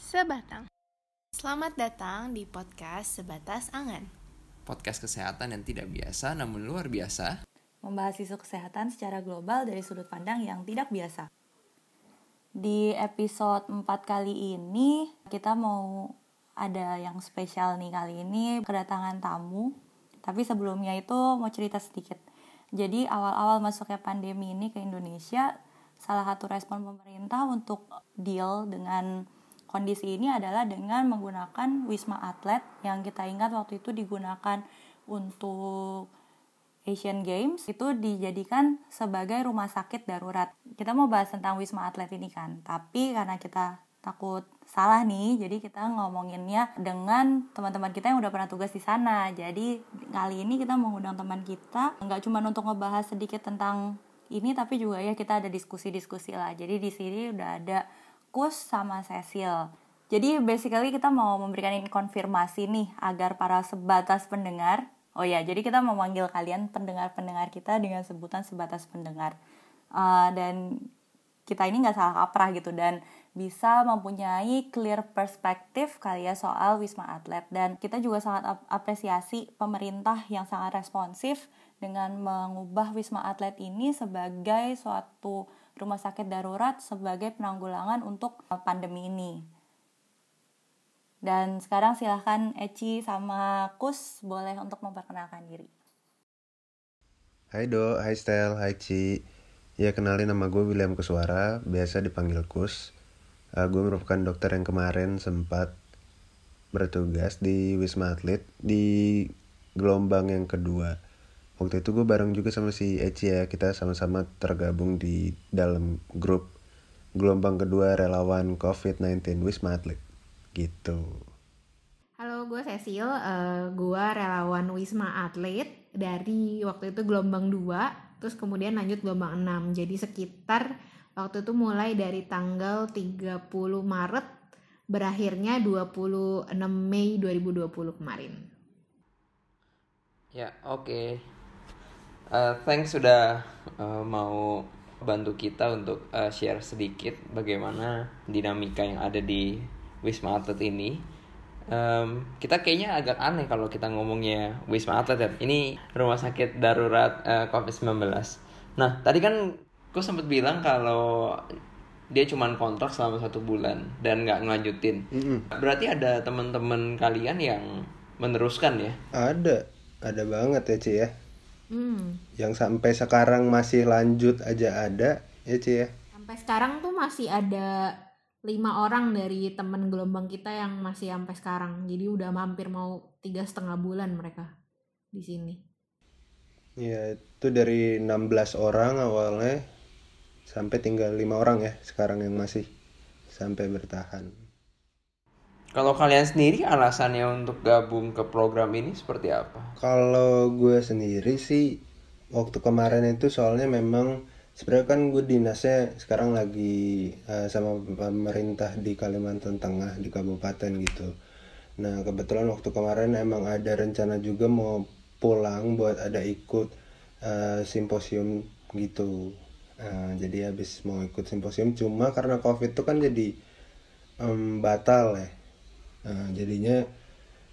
Sebatang. Selamat datang di podcast Sebatas Angan. Podcast kesehatan yang tidak biasa namun luar biasa. membahas isu kesehatan secara global dari sudut pandang yang tidak biasa. Di episode 4 kali ini, kita mau ada yang spesial nih kali ini, kedatangan tamu. Tapi sebelumnya itu mau cerita sedikit. Jadi awal-awal masuknya pandemi ini ke Indonesia, salah satu respon pemerintah untuk deal dengan kondisi ini adalah dengan menggunakan Wisma Atlet yang kita ingat waktu itu digunakan untuk Asian Games itu dijadikan sebagai rumah sakit darurat. Kita mau bahas tentang Wisma Atlet ini kan, tapi karena kita takut salah nih, jadi kita ngomonginnya dengan teman-teman kita yang udah pernah tugas di sana. Jadi kali ini kita mengundang teman kita, nggak cuma untuk ngebahas sedikit tentang ini, tapi juga ya kita ada diskusi-diskusi lah. Jadi di sini udah ada Kus sama Cecil. Jadi basically kita mau memberikan konfirmasi nih agar para sebatas pendengar Oh ya, jadi kita memanggil kalian pendengar-pendengar kita dengan sebutan sebatas pendengar. Uh, dan kita ini nggak salah kaprah gitu dan bisa mempunyai clear perspektif kali ya soal Wisma Atlet dan kita juga sangat ap apresiasi pemerintah yang sangat responsif dengan mengubah Wisma Atlet ini sebagai suatu rumah sakit darurat sebagai penanggulangan untuk pandemi ini. Dan sekarang silahkan Eci sama Kus boleh untuk memperkenalkan diri. Hai Do, hai Stel, hai Ci. Ya kenalin nama gue William Kuswara, biasa dipanggil Kus. Uh, gue merupakan dokter yang kemarin sempat bertugas di Wisma Atlet di gelombang yang kedua. Waktu itu gue bareng juga sama si Eci ya, kita sama-sama tergabung di dalam grup gelombang kedua relawan COVID-19 Wisma Atlet gitu. Halo, gue Cecil, uh, gue relawan Wisma Atlet dari waktu itu gelombang 2, terus kemudian lanjut gelombang 6. Jadi sekitar waktu itu mulai dari tanggal 30 Maret berakhirnya 26 Mei 2020 kemarin. Ya, oke. Okay. Uh, thanks sudah uh, mau bantu kita untuk uh, share sedikit bagaimana dinamika yang ada di Wisma Atlet ini um, kita kayaknya agak aneh kalau kita ngomongnya Wisma Atlet ya. Ini rumah sakit darurat uh, COVID-19. Nah, tadi kan gue sempat bilang kalau dia cuma kontrak selama satu bulan dan nggak ngelanjutin. Mm -hmm. Berarti ada teman-teman kalian yang meneruskan ya? Ada, ada banget ya Ci ya. Mm. Yang sampai sekarang masih lanjut aja ada ya Ci ya. Sampai sekarang tuh masih ada lima orang dari temen gelombang kita yang masih sampai sekarang jadi udah mampir mau tiga setengah bulan mereka di sini ya itu dari 16 orang awalnya sampai tinggal lima orang ya sekarang yang masih sampai bertahan kalau kalian sendiri alasannya untuk gabung ke program ini seperti apa? Kalau gue sendiri sih waktu kemarin itu soalnya memang sebenarnya kan gue dinasnya sekarang lagi uh, sama pemerintah di Kalimantan Tengah di kabupaten gitu. Nah kebetulan waktu kemarin emang ada rencana juga mau pulang buat ada ikut uh, simposium gitu. Uh, jadi habis mau ikut simposium cuma karena covid itu kan jadi um, batal ya uh, jadinya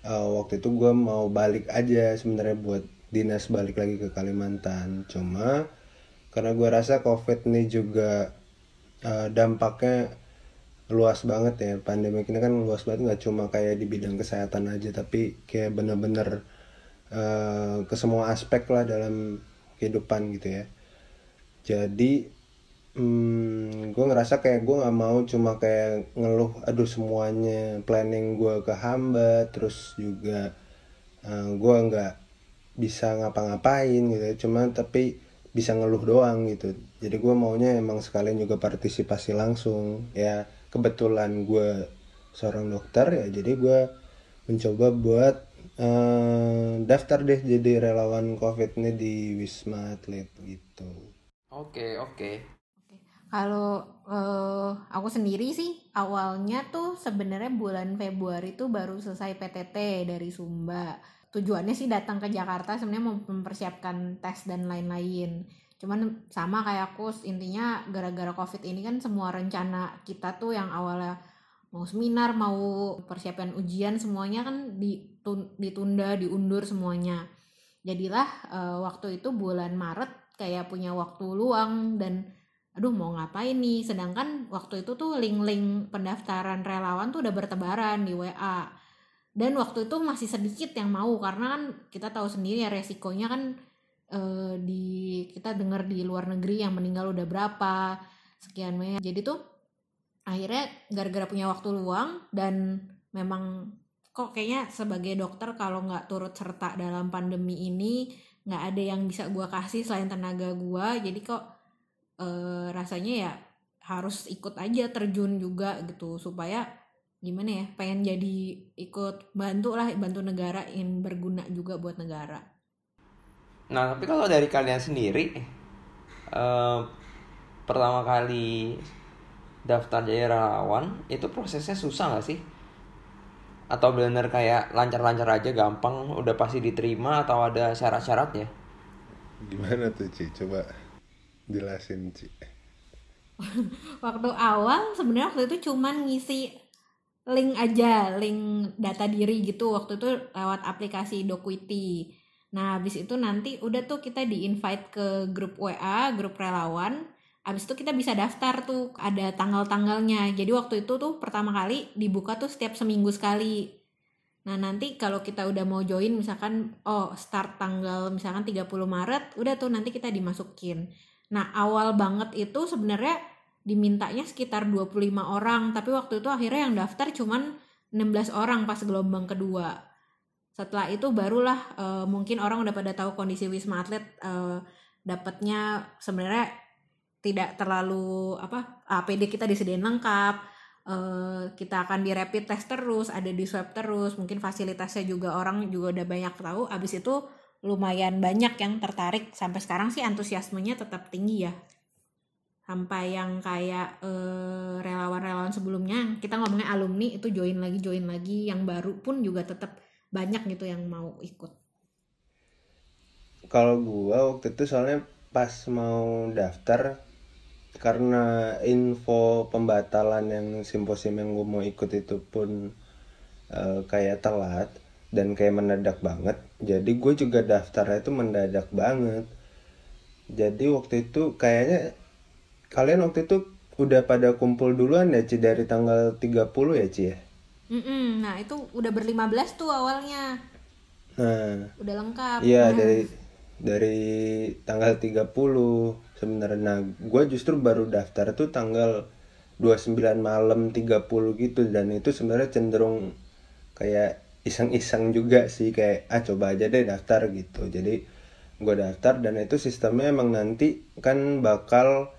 uh, waktu itu gue mau balik aja sebenarnya buat dinas balik lagi ke Kalimantan. Cuma karena gue rasa covid ini juga uh, dampaknya luas banget ya. Pandemi ini kan luas banget nggak cuma kayak di bidang kesehatan aja tapi kayak bener-bener uh, ke semua aspek lah dalam kehidupan gitu ya. Jadi hmm, gue ngerasa kayak gue nggak mau cuma kayak ngeluh aduh semuanya planning gue kehambat terus juga uh, gue nggak bisa ngapa-ngapain gitu ya cuma tapi bisa ngeluh doang gitu. Jadi gue maunya emang sekalian juga partisipasi langsung. Ya kebetulan gue seorang dokter ya jadi gue mencoba buat uh, daftar deh jadi relawan covid ini di wisma atlet gitu. Oke okay, oke. okay. Kalau uh, aku sendiri sih awalnya tuh sebenarnya bulan Februari tuh baru selesai PTT dari Sumba. Tujuannya sih datang ke Jakarta sebenarnya mau mempersiapkan tes dan lain-lain. Cuman sama kayak aku intinya gara-gara covid ini kan semua rencana kita tuh yang awalnya mau seminar mau persiapan ujian semuanya kan ditunda diundur semuanya. Jadilah uh, waktu itu bulan Maret kayak punya waktu luang dan aduh mau ngapain nih? Sedangkan waktu itu tuh link-link pendaftaran relawan tuh udah bertebaran di WA dan waktu itu masih sedikit yang mau karena kan kita tahu sendiri ya resikonya kan uh, di kita dengar di luar negeri yang meninggal udah berapa sekian banyak. Jadi tuh akhirnya gara-gara punya waktu luang dan memang kok kayaknya sebagai dokter kalau nggak turut serta dalam pandemi ini nggak ada yang bisa gue kasih selain tenaga gue jadi kok e, rasanya ya harus ikut aja terjun juga gitu supaya gimana ya pengen jadi ikut bantu lah bantu negara yang berguna juga buat negara. Nah tapi kalau dari kalian sendiri uh, pertama kali daftar jadi relawan itu prosesnya susah nggak sih? Atau benar kayak lancar-lancar aja gampang udah pasti diterima atau ada syarat-syaratnya? Gimana tuh Ci? Coba jelasin Ci waktu awal sebenarnya waktu itu cuman ngisi link aja link data diri gitu waktu itu lewat aplikasi Dokuiti nah habis itu nanti udah tuh kita di invite ke grup WA grup relawan Abis itu kita bisa daftar tuh ada tanggal-tanggalnya. Jadi waktu itu tuh pertama kali dibuka tuh setiap seminggu sekali. Nah nanti kalau kita udah mau join misalkan oh start tanggal misalkan 30 Maret udah tuh nanti kita dimasukin. Nah awal banget itu sebenarnya dimintanya sekitar 25 orang tapi waktu itu akhirnya yang daftar cuman 16 orang pas gelombang kedua. Setelah itu barulah uh, mungkin orang udah pada tahu kondisi Wisma Atlet uh, dapatnya sebenarnya tidak terlalu apa APD kita disediain lengkap uh, kita akan di rapid test terus ada di swab terus mungkin fasilitasnya juga orang juga udah banyak tahu abis itu lumayan banyak yang tertarik. Sampai sekarang sih antusiasmenya tetap tinggi ya. Sampai yang kayak relawan relawan-relawan sebelumnya kita ngomongnya alumni itu join lagi join lagi. Yang baru pun juga tetap banyak gitu yang mau ikut. Kalau gua waktu itu soalnya pas mau daftar karena info pembatalan yang simposium yang gue mau ikut itu pun uh, kayak telat dan kayak mendadak banget jadi gue juga daftarnya itu mendadak banget jadi waktu itu kayaknya kalian waktu itu udah pada kumpul duluan ya Ci dari tanggal 30 ya Ci ya? Mm -mm, nah itu udah berlima belas tuh awalnya. Nah. Udah lengkap. Iya nah. dari dari tanggal 30 sebenarnya nah gue justru baru daftar tuh tanggal 29 malam 30 gitu dan itu sebenarnya cenderung kayak iseng-iseng juga sih kayak ah coba aja deh daftar gitu jadi gue daftar dan itu sistemnya emang nanti kan bakal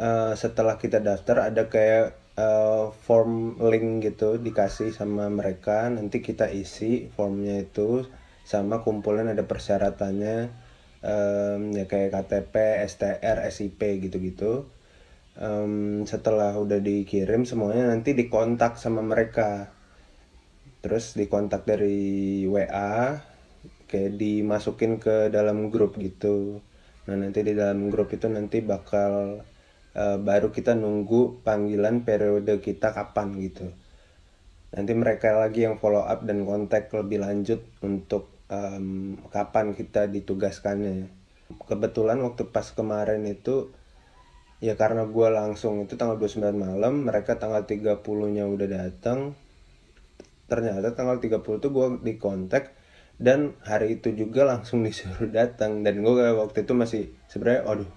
uh, setelah kita daftar ada kayak uh, form link gitu dikasih sama mereka nanti kita isi formnya itu sama kumpulan ada persyaratannya um, ya kayak KTP, STR, SIP gitu-gitu. Um, setelah udah dikirim semuanya nanti dikontak sama mereka. Terus dikontak dari WA, kayak dimasukin ke dalam grup gitu. Nah nanti di dalam grup itu nanti bakal uh, baru kita nunggu panggilan periode kita kapan gitu. Nanti mereka lagi yang follow up dan kontak lebih lanjut untuk um, kapan kita ditugaskannya kebetulan waktu pas kemarin itu ya karena gue langsung itu tanggal 29 malam mereka tanggal 30 nya udah datang ternyata tanggal 30 tuh gue di kontak dan hari itu juga langsung disuruh datang. Dan gue waktu itu masih sebenarnya aduh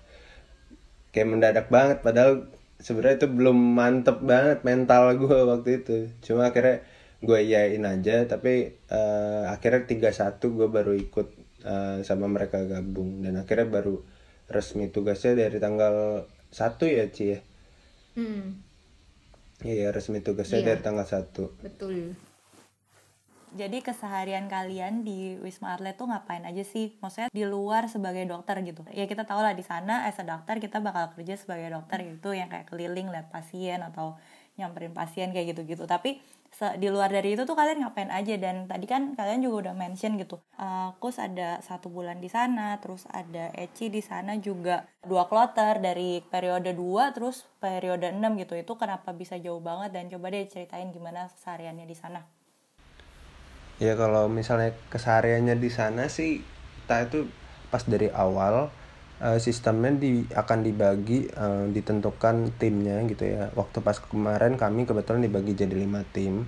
kayak mendadak banget. Padahal sebenarnya itu belum mantep banget mental gue waktu itu. Cuma akhirnya gue yain aja tapi uh, akhirnya 31 gue baru ikut uh, sama mereka gabung. Dan akhirnya baru resmi tugasnya dari tanggal 1 ya Ci ya? Hmm. iya resmi tugasnya iya. dari tanggal 1 betul Jadi keseharian kalian di Wisma Atlet tuh ngapain aja sih? Maksudnya di luar sebagai dokter gitu. Ya kita tahu lah di sana as a dokter kita bakal kerja sebagai dokter gitu yang kayak keliling lihat pasien atau nyamperin pasien kayak gitu-gitu. Tapi di luar dari itu tuh kalian ngapain aja dan tadi kan kalian juga udah mention gitu uh, kus ada satu bulan di sana terus ada Eci di sana juga dua kloter dari periode 2 terus periode 6 gitu itu kenapa bisa jauh banget dan coba deh ceritain gimana kesehariannya di sana ya kalau misalnya kesehariannya di sana sih kita itu pas dari awal uh, sistemnya di akan dibagi uh, ditentukan timnya gitu ya. Waktu pas kemarin kami kebetulan dibagi jadi lima tim.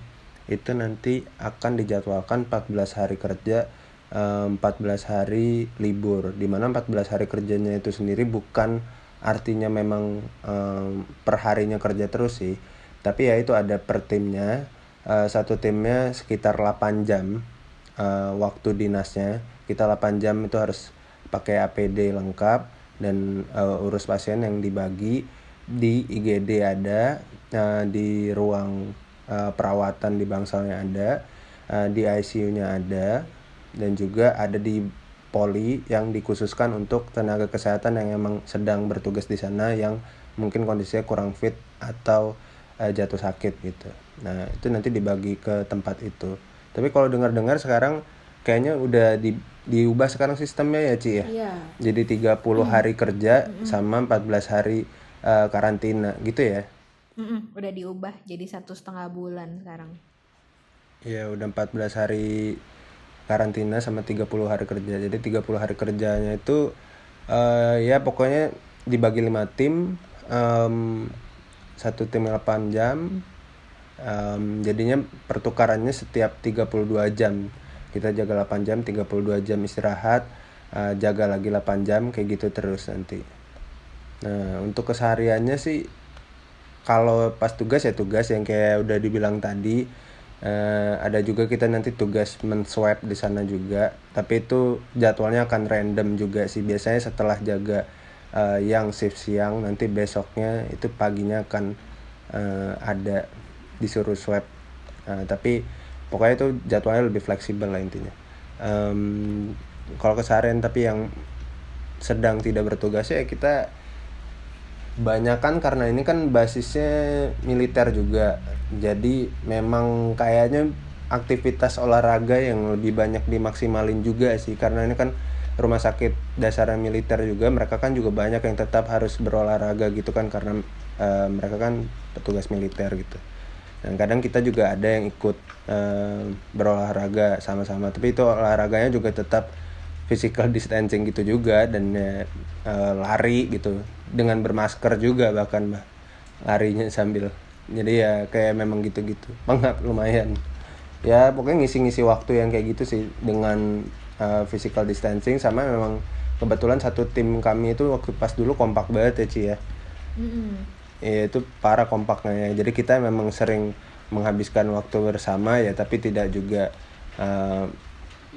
Itu nanti akan dijadwalkan 14 hari kerja uh, 14 hari libur. Di mana 14 hari kerjanya itu sendiri bukan artinya memang um, per harinya kerja terus sih. Tapi ya itu ada per timnya uh, satu timnya sekitar 8 jam uh, waktu dinasnya kita 8 jam itu harus pakai APD lengkap dan uh, urus pasien yang dibagi di IGD ada uh, di ruang uh, perawatan di bangsalnya ada uh, di ICU-nya ada dan juga ada di poli yang dikhususkan untuk tenaga kesehatan yang emang sedang bertugas di sana yang mungkin kondisinya kurang fit atau uh, jatuh sakit gitu. Nah, itu nanti dibagi ke tempat itu. Tapi kalau dengar-dengar sekarang kayaknya udah di, diubah sekarang sistemnya ya, Ci ya. Iya. Jadi 30 hmm. hari kerja hmm. sama 14 hari uh, karantina gitu ya. Mm-mm, udah diubah jadi satu setengah bulan sekarang. Iya, udah 14 hari karantina sama 30 hari kerja. Jadi 30 hari kerjanya itu uh, ya pokoknya dibagi 5 tim um, satu tim 8 jam um, jadinya pertukarannya setiap 32 jam. Kita jaga 8 jam 32 jam istirahat uh, jaga lagi 8 jam kayak gitu terus nanti. Nah untuk kesehariannya sih kalau pas tugas ya tugas yang kayak udah dibilang tadi. Uh, ada juga kita nanti tugas men-swab di sana juga. Tapi itu jadwalnya akan random juga sih. Biasanya setelah jaga uh, yang shift siang nanti besoknya itu paginya akan uh, ada disuruh swab uh, tapi pokoknya itu jadwalnya lebih fleksibel lah intinya. Um, kalau keseharian tapi yang sedang tidak bertugas ya kita banyak kan karena ini kan basisnya militer juga. Jadi memang kayaknya aktivitas olahraga yang lebih banyak dimaksimalin juga sih. Karena ini kan rumah sakit dasar militer juga mereka kan juga banyak yang tetap harus berolahraga gitu kan karena uh, mereka kan petugas militer gitu dan kadang kita juga ada yang ikut uh, berolahraga sama-sama. Tapi itu olahraganya juga tetap physical distancing gitu juga dan uh, lari gitu. Dengan bermasker juga bahkan bah larinya sambil. Jadi ya kayak memang gitu-gitu. Mengap lumayan. Ya pokoknya ngisi-ngisi waktu yang kayak gitu sih dengan uh, physical distancing sama memang kebetulan satu tim kami itu waktu pas dulu kompak banget ya Ci ya ya itu para kompaknya ya. Jadi kita memang sering menghabiskan waktu bersama ya tapi tidak juga uh,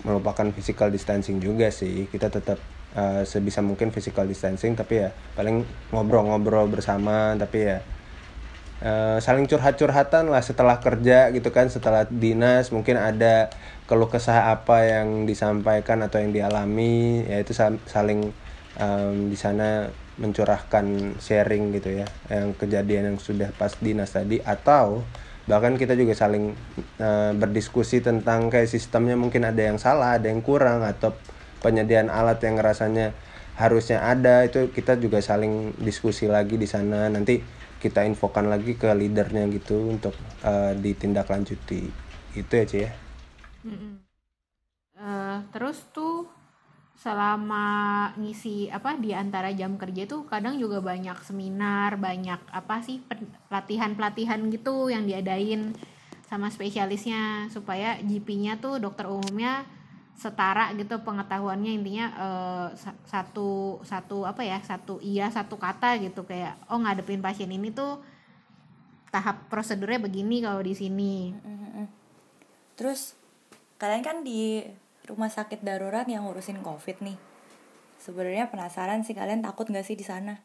melupakan physical distancing juga sih. Kita tetap uh, sebisa mungkin physical distancing tapi ya paling ngobrol-ngobrol bersama tapi ya uh, saling curhat-curhatan lah setelah kerja gitu kan setelah dinas. Mungkin ada keluh kesah apa yang disampaikan atau yang dialami ya itu saling um, di sana mencurahkan sharing gitu ya yang kejadian yang sudah pas dinas tadi atau bahkan kita juga saling uh, berdiskusi tentang kayak sistemnya mungkin ada yang salah ada yang kurang atau penyediaan alat yang rasanya harusnya ada itu kita juga saling diskusi lagi di sana. Nanti kita infokan lagi ke leadernya gitu untuk uh, ditindaklanjuti. Itu ya Cie ya. Mm -hmm. uh, terus tuh selama ngisi apa di antara jam kerja itu kadang juga banyak seminar, banyak apa sih pelatihan-pelatihan gitu yang diadain sama spesialisnya supaya GP-nya tuh dokter umumnya setara gitu pengetahuannya. Intinya eh, satu satu apa ya satu iya satu kata gitu. Kayak oh ngadepin pasien ini tuh tahap prosedurnya begini kalau di sini. Terus kalian kan di rumah sakit darurat yang ngurusin covid nih. Sebenarnya penasaran sih kalian takut nggak sih di sana?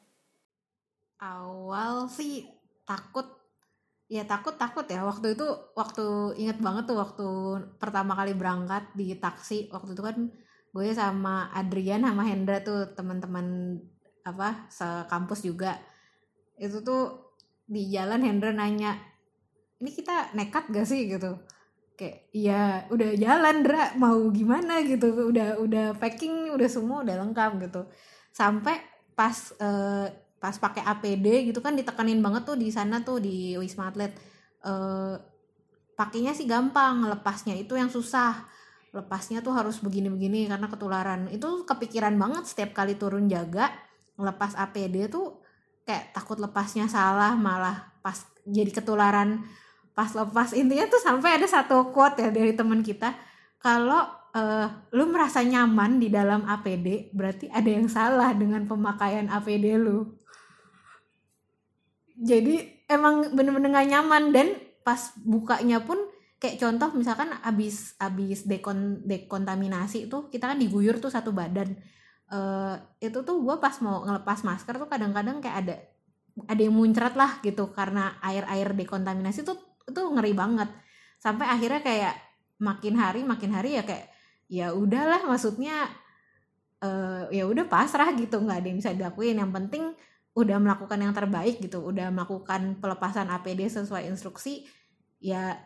Awal sih takut. Ya takut takut ya. Waktu itu waktu inget banget tuh waktu pertama kali berangkat di taksi waktu itu kan gue sama Adrian sama Hendra tuh teman-teman apa sekampus juga. Itu tuh di jalan Hendra nanya ini kita nekat gak sih? gitu kayak iya udah jalan Dra mau gimana? gitu. Udah udah packing udah semua udah lengkap gitu. Sampai pas eh, pas pakai APD gitu kan ditekenin banget tuh di sana tuh di Wisma Atlet. Eh pakainya sih gampang lepasnya itu yang susah. Lepasnya tuh harus begini-begini karena ketularan. Itu kepikiran banget setiap kali turun jaga ngelepas APD tuh kayak takut lepasnya salah malah pas jadi ketularan pas lepas intinya tuh sampai ada satu quote ya dari teman kita kalau eh, lu merasa nyaman di dalam APD berarti ada yang salah dengan pemakaian APD lu. Jadi emang bener-bener gak nyaman dan pas bukanya pun kayak contoh misalkan abis abis dekon dekontaminasi tuh kita kan diguyur tuh satu badan. Eh itu tuh gue pas mau ngelepas masker tuh kadang-kadang kayak ada ada yang muncrat lah gitu karena air-air dekontaminasi tuh itu ngeri banget. Sampai akhirnya kayak makin hari makin hari ya kayak ya udahlah maksudnya eh ya udah pasrah gitu nggak ada yang bisa dilakuin. Yang penting udah melakukan yang terbaik gitu udah melakukan pelepasan APD sesuai instruksi ya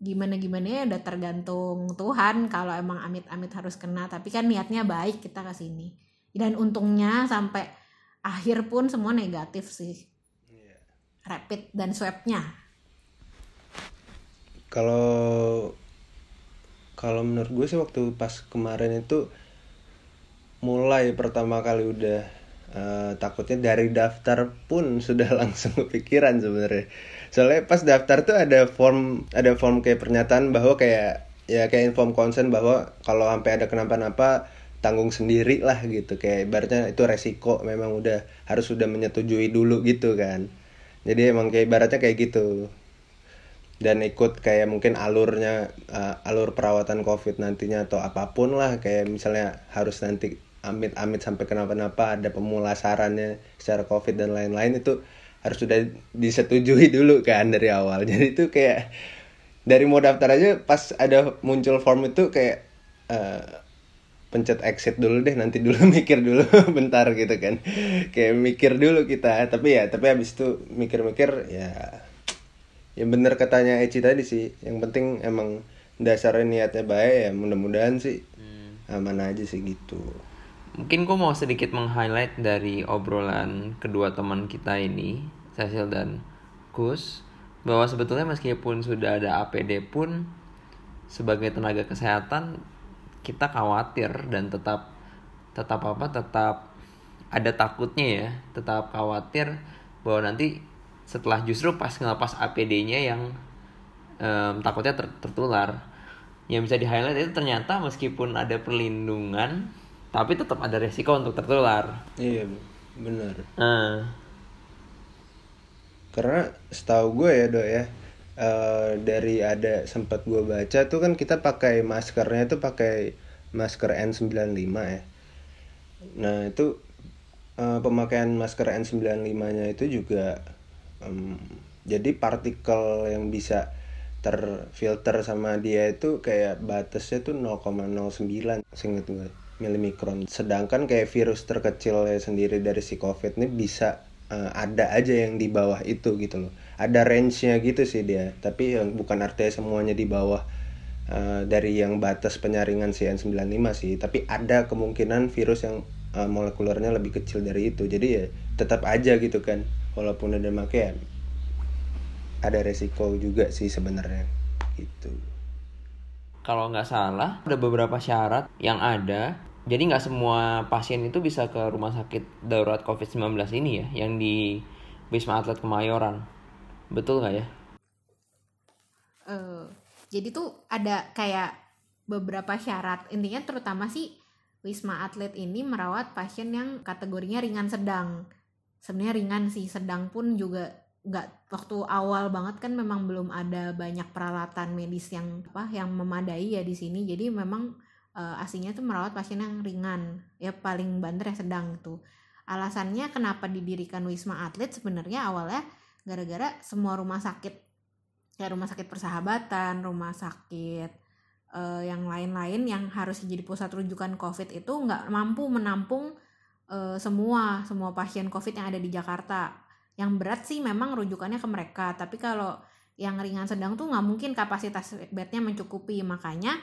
gimana gimana ya udah tergantung Tuhan kalau emang amit-amit harus kena. Tapi kan niatnya baik kita ke sini. Dan untungnya sampai akhir pun semua negatif sih. Rapid dan swabnya kalau kalau menurut gue sih waktu pas kemarin itu mulai pertama kali udah eh, takutnya dari daftar pun sudah langsung kepikiran sebenarnya. Soalnya pas daftar tuh ada form ada form kayak pernyataan bahwa kayak ya kayak inform consent bahwa kalau sampai ada kenapa-napa tanggung sendiri lah gitu. Kayak ibaratnya itu resiko memang udah harus sudah menyetujui dulu gitu kan. Jadi emang kayak ibaratnya kayak gitu dan ikut kayak mungkin alurnya uh, alur perawatan covid nantinya atau apa pun lah kayak misalnya harus nanti amit-amit sampai kenapa-napa ada pemulasarannya secara covid dan lain-lain itu harus sudah disetujui dulu kan dari awal. Jadi itu kayak dari mau daftar aja pas ada muncul form itu kayak eh, pencet exit dulu deh nanti dulu mikir dulu bentar gitu kan. Kayak mikir dulu kita. Tapi ya tapi habis itu mikir-mikir ya ya bener katanya Eci tadi sih. Yang penting emang dasarnya niatnya baik ya mudah-mudahan sih. Aman aja sih gitu. Mungkin gue mau sedikit meng-highlight dari obrolan kedua teman kita ini, Cecil dan Kus, bahwa sebetulnya meskipun sudah ada APD pun sebagai tenaga kesehatan kita khawatir dan tetap tetap apa tetap ada takutnya ya tetap khawatir bahwa nanti setelah justru pas ngelepas APD-nya yang em, takutnya ter- tertular. Yang bisa di highlight itu ternyata meskipun ada perlindungan tapi tetap ada resiko untuk tertular. Iya bener nah karena setahu gue ya dok ya eh, dari ada sempat gue baca tuh kan kita pakai maskernya tuh pakai masker N95 ya. Nah itu eh, pemakaian masker N95 nya itu juga em, jadi partikel yang bisa terfilter sama dia itu kayak batasnya tuh 0,09 seinget gue milimikron. Sedangkan kayak virus terkecil sendiri dari si covid ini bisa eh, ada aja yang di bawah itu gitu loh. Ada range-nya gitu sih dia tapi yang bukan artinya semuanya di bawah eh, dari yang batas penyaringan si N95 sih. Tapi ada kemungkinan virus yang eh, molekulernya lebih kecil dari itu. Jadi ya tetap aja gitu kan walaupun ada make ya ada resiko juga sih sebenarnya gitu. Kalau nggak salah ada beberapa syarat yang ada. Jadi nggak semua pasien itu bisa ke rumah sakit darurat COVID-19 ini ya yang di Wisma Atlet Kemayoran. Betul nggak ya? Eh, jadi tuh ada kayak beberapa syarat. Intinya terutama sih Wisma Atlet ini merawat pasien yang kategorinya ringan sedang sebenarnya ringan sih sedang pun juga nggak waktu awal banget kan memang belum ada banyak peralatan medis yang apa yang memadai ya di sini. Jadi memang eh, aslinya tuh merawat pasien yang ringan. Ya paling banter ya sedang gitu alasannya kenapa didirikan Wisma Atlet sebenarnya awalnya gara-gara semua rumah sakit kayak rumah sakit persahabatan rumah sakit uh, yang lain-lain yang harus jadi pusat rujukan covid itu nggak mampu menampung uh, semua semua pasien covid yang ada di Jakarta. Yang berat sih memang rujukannya ke mereka tapi kalau yang ringan sedang tuh nggak mungkin kapasitas bednya mencukupi. Makanya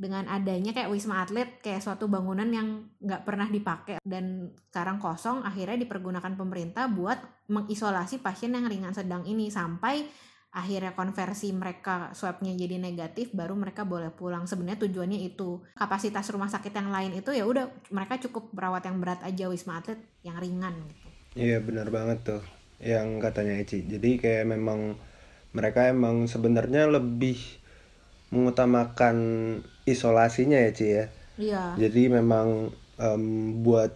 dengan adanya kayak wisma atlet kayak suatu bangunan yang nggak pernah dipakai dan sekarang kosong akhirnya dipergunakan pemerintah buat mengisolasi pasien yang ringan sedang ini sampai akhirnya konversi mereka swabnya jadi negatif baru mereka boleh pulang sebenarnya tujuannya itu kapasitas rumah sakit yang lain itu ya udah mereka cukup merawat yang berat aja wisma atlet yang ringan gitu iya benar banget tuh yang katanya Eci jadi kayak memang mereka emang sebenarnya lebih mengutamakan isolasinya ya Ci ya. Iya. Jadi memang um, buat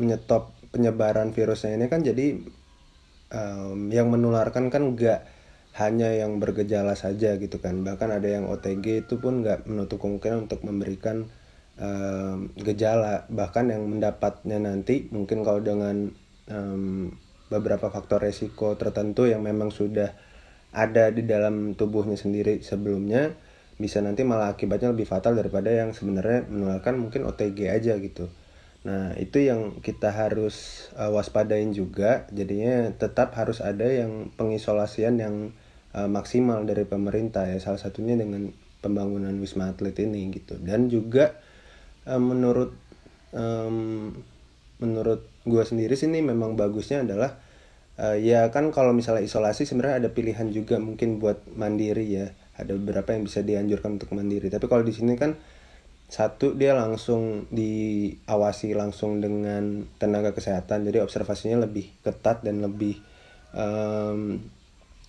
menyetop penyebaran virusnya ini kan jadi um, yang menularkan kan nggak hanya yang bergejala saja gitu kan bahkan ada yang OTG itu pun nggak menutup kemungkinan untuk memberikan um, gejala bahkan yang mendapatnya nanti mungkin kalau dengan um, beberapa faktor resiko tertentu yang memang sudah ada di dalam tubuhnya sendiri sebelumnya bisa nanti malah akibatnya lebih fatal daripada yang sebenarnya menularkan mungkin OTG aja gitu. Nah, itu yang kita harus uh, waspadain juga. Jadinya tetap harus ada yang pengisolasian yang uh, maksimal dari pemerintah ya. Salah satunya dengan pembangunan Wisma Atlet ini gitu. Dan juga uh, menurut um, menurut gue sendiri sih ini memang bagusnya adalah uh, ya kan kalau misalnya isolasi sebenarnya ada pilihan juga mungkin buat mandiri ya ada beberapa yang bisa dianjurkan untuk mandiri tapi kalau di sini kan satu dia langsung diawasi langsung dengan tenaga kesehatan jadi observasinya lebih ketat dan lebih um,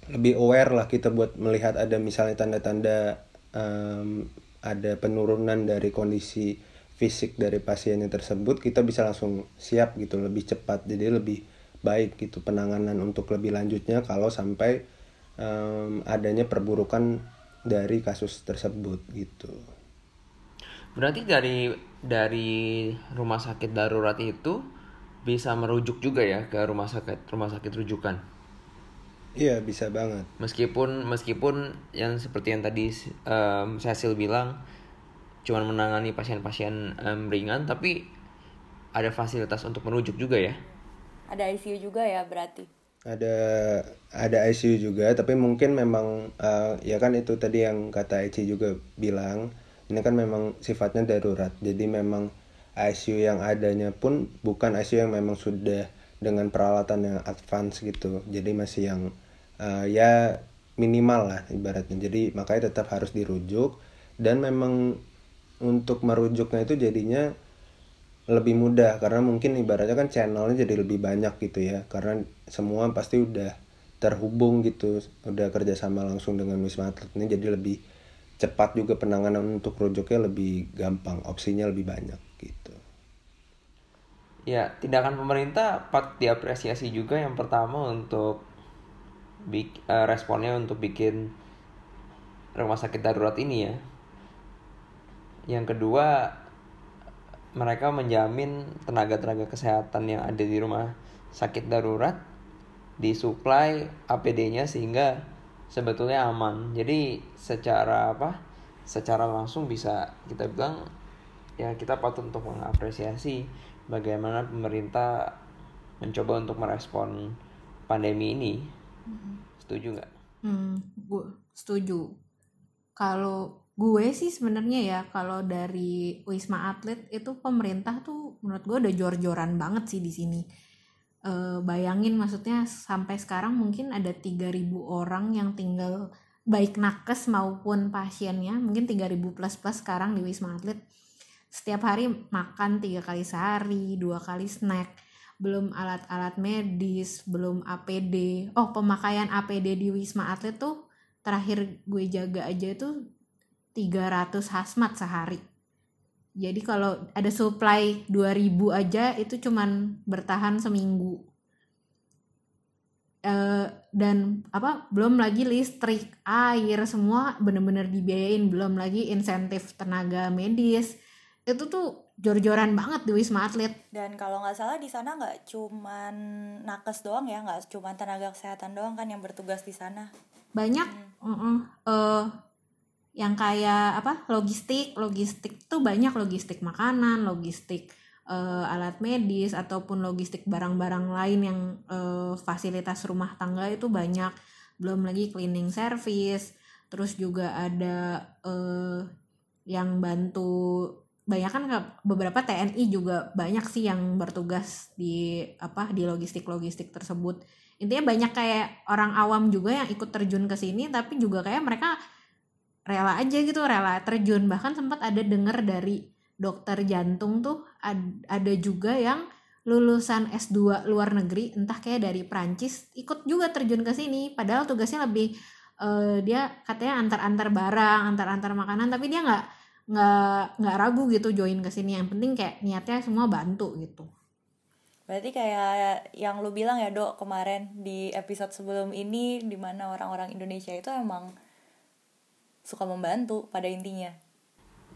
lebih aware lah kita buat melihat ada misalnya tanda-tanda um, ada penurunan dari kondisi fisik dari pasiennya tersebut kita bisa langsung siap gitu lebih cepat jadi lebih baik gitu penanganan untuk lebih lanjutnya kalau sampai um, adanya perburukan dari kasus tersebut gitu. Berarti dari dari rumah sakit darurat itu bisa merujuk juga ya ke rumah sakit rumah sakit rujukan. Iya bisa banget. Meskipun meskipun yang seperti yang tadi um, Cecil bilang cuman menangani pasien-pasien um, ringan tapi ada fasilitas untuk merujuk juga ya ada ICU juga ya berarti ada ada ICU juga tapi mungkin memang uh, ya kan itu tadi yang kata Eci juga bilang ini kan memang sifatnya darurat. Jadi memang ICU yang adanya pun bukan ICU yang memang sudah dengan peralatan yang advance gitu. Jadi masih yang uh, ya minimal lah ibaratnya. Jadi makanya tetap harus dirujuk. Dan memang untuk merujuknya itu jadinya lebih mudah. Karena mungkin ibaratnya kan channelnya jadi lebih banyak gitu ya. Karena semua pasti udah terhubung gitu. Udah kerjasama langsung dengan wisma atlet ini jadi lebih cepat juga penanganan untuk rujuknya lebih gampang opsinya lebih banyak gitu. Ya tindakan pemerintah pat diapresiasi juga yang pertama untuk bik, uh, responnya untuk bikin rumah sakit darurat ini ya. Yang kedua mereka menjamin tenaga-tenaga kesehatan yang ada di rumah sakit darurat disuplai APD-nya sehingga sebetulnya aman. Jadi secara apa? Secara langsung bisa kita bilang ya kita patut untuk mengapresiasi bagaimana pemerintah mencoba untuk merespon pandemi ini. Setuju nggak? Hmm, gue setuju. Kalau gue sih sebenarnya ya kalau dari wisma atlet itu pemerintah tuh menurut gue udah jor-joran banget sih di sini e, bayangin maksudnya sampai sekarang mungkin ada 3000 orang yang tinggal baik nakes maupun pasiennya mungkin 3000 plus plus sekarang di wisma atlet. Setiap hari makan tiga kali sehari dua kali snack. Belum alat-alat medis belum APD oh pemakaian APD di wisma atlet tuh terakhir gue jaga aja tuh 300 hazmat sehari. Jadi kalau ada supply 2000 aja itu cuman bertahan seminggu. E, dan apa belum lagi listrik, air semua bener-bener dibiayain, belum lagi insentif tenaga medis. Itu tuh jor-joran banget di Wisma Atlet. Dan kalau nggak salah di sana nggak cuman nakes doang ya, nggak cuman tenaga kesehatan doang kan yang bertugas di sana banyak uh-uh, uh, yang kayak apa logistik. Logistik tuh banyak logistik makanan logistik uh, alat medis ataupun logistik barang-barang lain yang uh, fasilitas rumah tangga itu banyak. Belum lagi cleaning service. Terus juga ada uh, yang bantu banyak kan beberapa TNI juga banyak sih yang bertugas di apa di logistik-logistik tersebut. Intinya banyak kayak orang awam juga yang ikut terjun ke sini tapi juga kayak mereka rela aja gitu rela terjun. Bahkan sempat ada dengar dari dokter jantung tuh ada juga yang lulusan S2 luar negeri entah kayak dari Prancis ikut juga terjun ke sini. Padahal tugasnya lebih uh, dia katanya antar-antar barang antar-antar makanan tapi dia nggak nggak nggak ragu gitu join ke sini. Yang penting kayak niatnya semua bantu gitu. Berarti kayak yang lu bilang ya dok kemarin di episode sebelum ini di mana orang-orang Indonesia itu emang suka membantu pada intinya.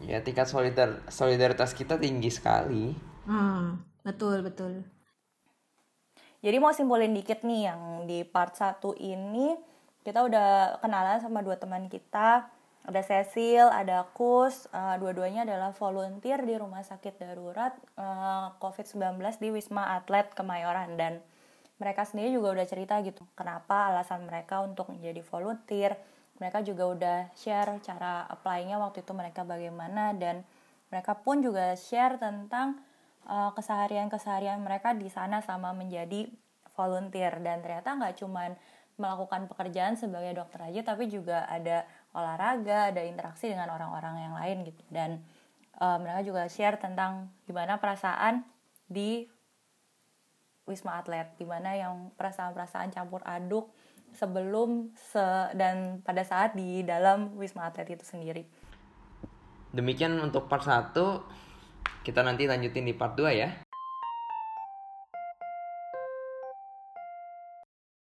Ya tingkat solidar solidaritas kita tinggi sekali. Hmm, betul betul. Jadi mau simpulin dikit nih yang di part 1 ini kita udah kenalan sama dua teman kita. Ada Cecil, ada Kus, uh, dua-duanya adalah volunteer di rumah sakit darurat uh, eh, COVID-19 di Wisma Atlet Kemayoran. Dan mereka sendiri juga udah cerita gitu kenapa alasan mereka untuk menjadi volunteer. Mereka juga udah share cara apply-nya waktu itu mereka bagaimana dan mereka pun juga share tentang uh, keseharian-keseharian mereka di sana sama menjadi volunteer dan ternyata nggak cuman melakukan pekerjaan sebagai dokter aja tapi juga ada olahraga, ada interaksi dengan orang-orang yang lain gitu. Dan uh, mereka juga share tentang gimana perasaan di Wisma Atlet, gimana yang perasaan-perasaan campur aduk sebelum se dan pada saat di dalam Wisma Atlet itu sendiri. Demikian untuk part 1. Kita nanti lanjutin di part 2 ya.